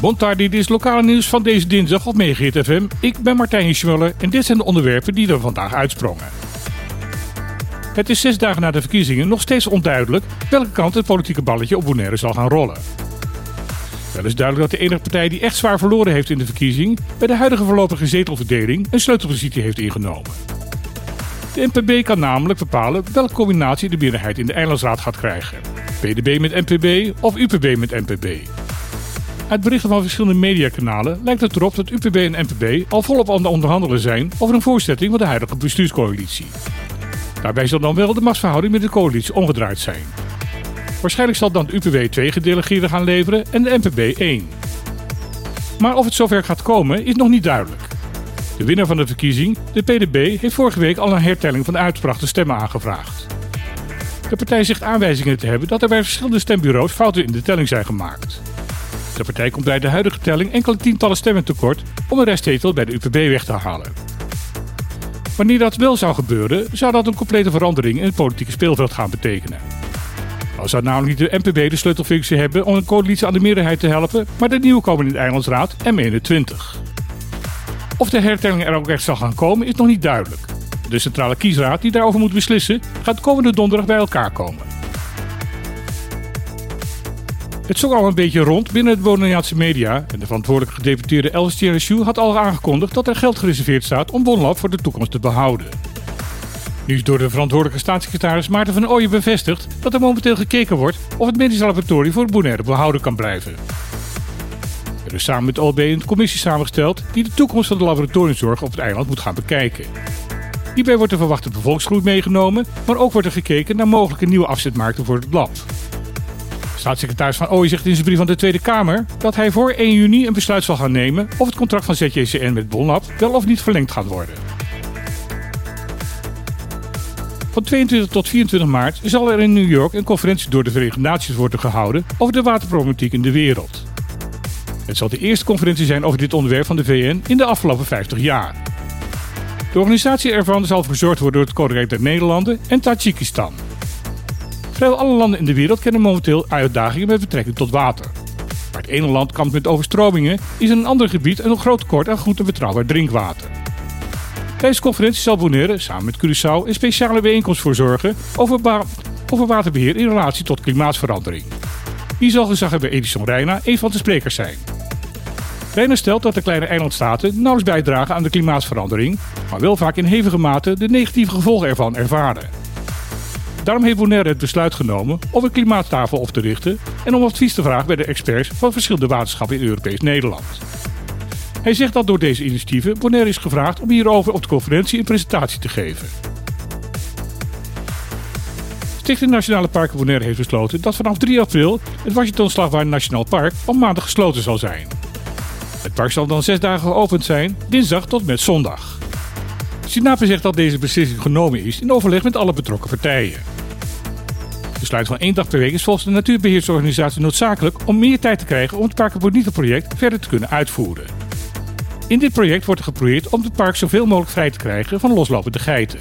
Bontardi, dit is lokale nieuws van deze dinsdag op Megahit FM. Ik ben Martijn Schmuller en dit zijn de onderwerpen die er vandaag uitsprongen. Het is zes dagen na de verkiezingen nog steeds onduidelijk welke kant het politieke balletje op Bonaire zal gaan rollen. Wel is duidelijk dat de enige partij die echt zwaar verloren heeft in de verkiezing bij de huidige voorlopige zetelverdeling een sleutelpositie heeft ingenomen. De NPB kan namelijk bepalen welke combinatie de meerderheid in de eilandsraad gaat krijgen. PDB met NPB of UPB met NPB. Uit berichten van verschillende mediakanalen lijkt het erop dat UPB en NPB al volop aan het onderhandelen zijn over een voorzetting van de huidige bestuurscoalitie. Daarbij zal dan wel de machtsverhouding met de coalitie omgedraaid zijn. Waarschijnlijk zal dan de UPB twee gedelegeerden gaan leveren en de NPB één. Maar of het zover gaat komen is nog niet duidelijk. De winnaar van de verkiezing, de PDB, heeft vorige week al een hertelling van de uitgebrachte stemmen aangevraagd. De partij zegt aanwijzingen te hebben dat er bij verschillende stembureaus fouten in de telling zijn gemaakt. De partij komt bij de huidige telling enkele tientallen stemmen tekort om een restzetel bij de UPB weg te halen. Wanneer dat wel zou gebeuren, zou dat een complete verandering in het politieke speelveld gaan betekenen. Al zou namelijk niet de NPB de sleutelfunctie hebben om een coalitie aan de meerderheid te helpen, maar de nieuwe de Eilandsraad M21. Of de hertelling er ook echt zal gaan komen is nog niet duidelijk. De centrale kiesraad die daarover moet beslissen gaat komende donderdag bij elkaar komen. Het zong al een beetje rond binnen de Bonaireaanse media en de verantwoordelijke gedeputeerde Els Tjernesjoe had al aangekondigd dat er geld gereserveerd staat om Bonlab voor de toekomst te behouden. Nu is door de verantwoordelijke staatssecretaris Maarten van Ooyen bevestigd dat er momenteel gekeken wordt of het medisch laboratorium voor Bonaire behouden kan blijven. Er is samen met OLB een commissie samengesteld die de toekomst van de laboratoriumzorg op het eiland moet gaan bekijken. Hierbij wordt de verwachte bevolksgroei meegenomen, maar ook wordt er gekeken naar mogelijke nieuwe afzetmarkten voor het lab. Staatssecretaris Van Ooy zegt in zijn brief aan de Tweede Kamer dat hij voor 1 juni een besluit zal gaan nemen of het contract van ZJCN met Bonlab wel of niet verlengd gaat worden. Van 22 tot 24 maart zal er in New York een conferentie door de Verenigde Naties worden gehouden over de waterproblematiek in de wereld. Het zal de eerste conferentie zijn over dit onderwerp van de VN in de afgelopen 50 jaar. De organisatie ervan zal verzorgd worden door het Koninkrijk der Nederlanden en Tajikistan. Vrijwel alle landen in de wereld kennen momenteel uitdagingen met betrekking tot water. Waar het ene land kampt met overstromingen, is in een ander gebied een groot tekort aan goed en betrouwbaar drinkwater. Tijdens de conferentie zal Bonaire samen met Curaçao een speciale bijeenkomst voor zorgen over, over waterbeheer in relatie tot klimaatverandering. Hier zal gezaghebber Edison Reina een van de sprekers zijn. Reina stelt dat de kleine eilandstaten nauwelijks bijdragen aan de klimaatverandering, maar wel vaak in hevige mate de negatieve gevolgen ervan ervaren. Daarom heeft Bonaire het besluit genomen om een klimaattafel op te richten en om advies te vragen bij de experts van verschillende waterschappen in Europees Nederland. Hij zegt dat door deze initiatieven Bonaire is gevraagd om hierover op de conferentie een presentatie te geven. Stichting Nationale Parken Bonaire heeft besloten dat vanaf 3 april het Washington Slagwijn Nationaal Park op maandag gesloten zal zijn. Het park zal dan zes dagen geopend zijn, dinsdag tot met zondag. Sinape zegt dat deze beslissing genomen is in overleg met alle betrokken partijen. De sluit van één dag per week is volgens de natuurbeheersorganisatie noodzakelijk om meer tijd te krijgen om het Bonito project verder te kunnen uitvoeren. In dit project wordt er geprobeerd om het park zoveel mogelijk vrij te krijgen van loslopende geiten.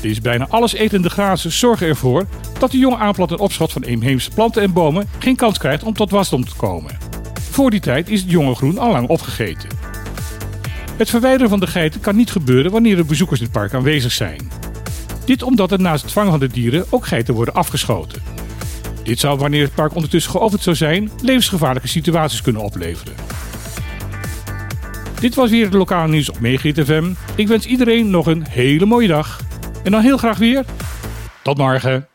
Deze bijna alles etende grazen zorgen ervoor dat de jonge aanplant en opschot van inheemse planten en bomen geen kans krijgt om tot wasdom te komen. Voor die tijd is het jonge groen al lang opgegeten. Het verwijderen van de geiten kan niet gebeuren wanneer er bezoekers in het park aanwezig zijn. Dit omdat er naast het vangen van de dieren ook geiten worden afgeschoten. Dit zou wanneer het park ondertussen geopend zou zijn levensgevaarlijke situaties kunnen opleveren. Dit was weer het lokale nieuws op Megahit FM. Ik wens iedereen nog een hele mooie dag. En dan heel graag weer. Tot morgen.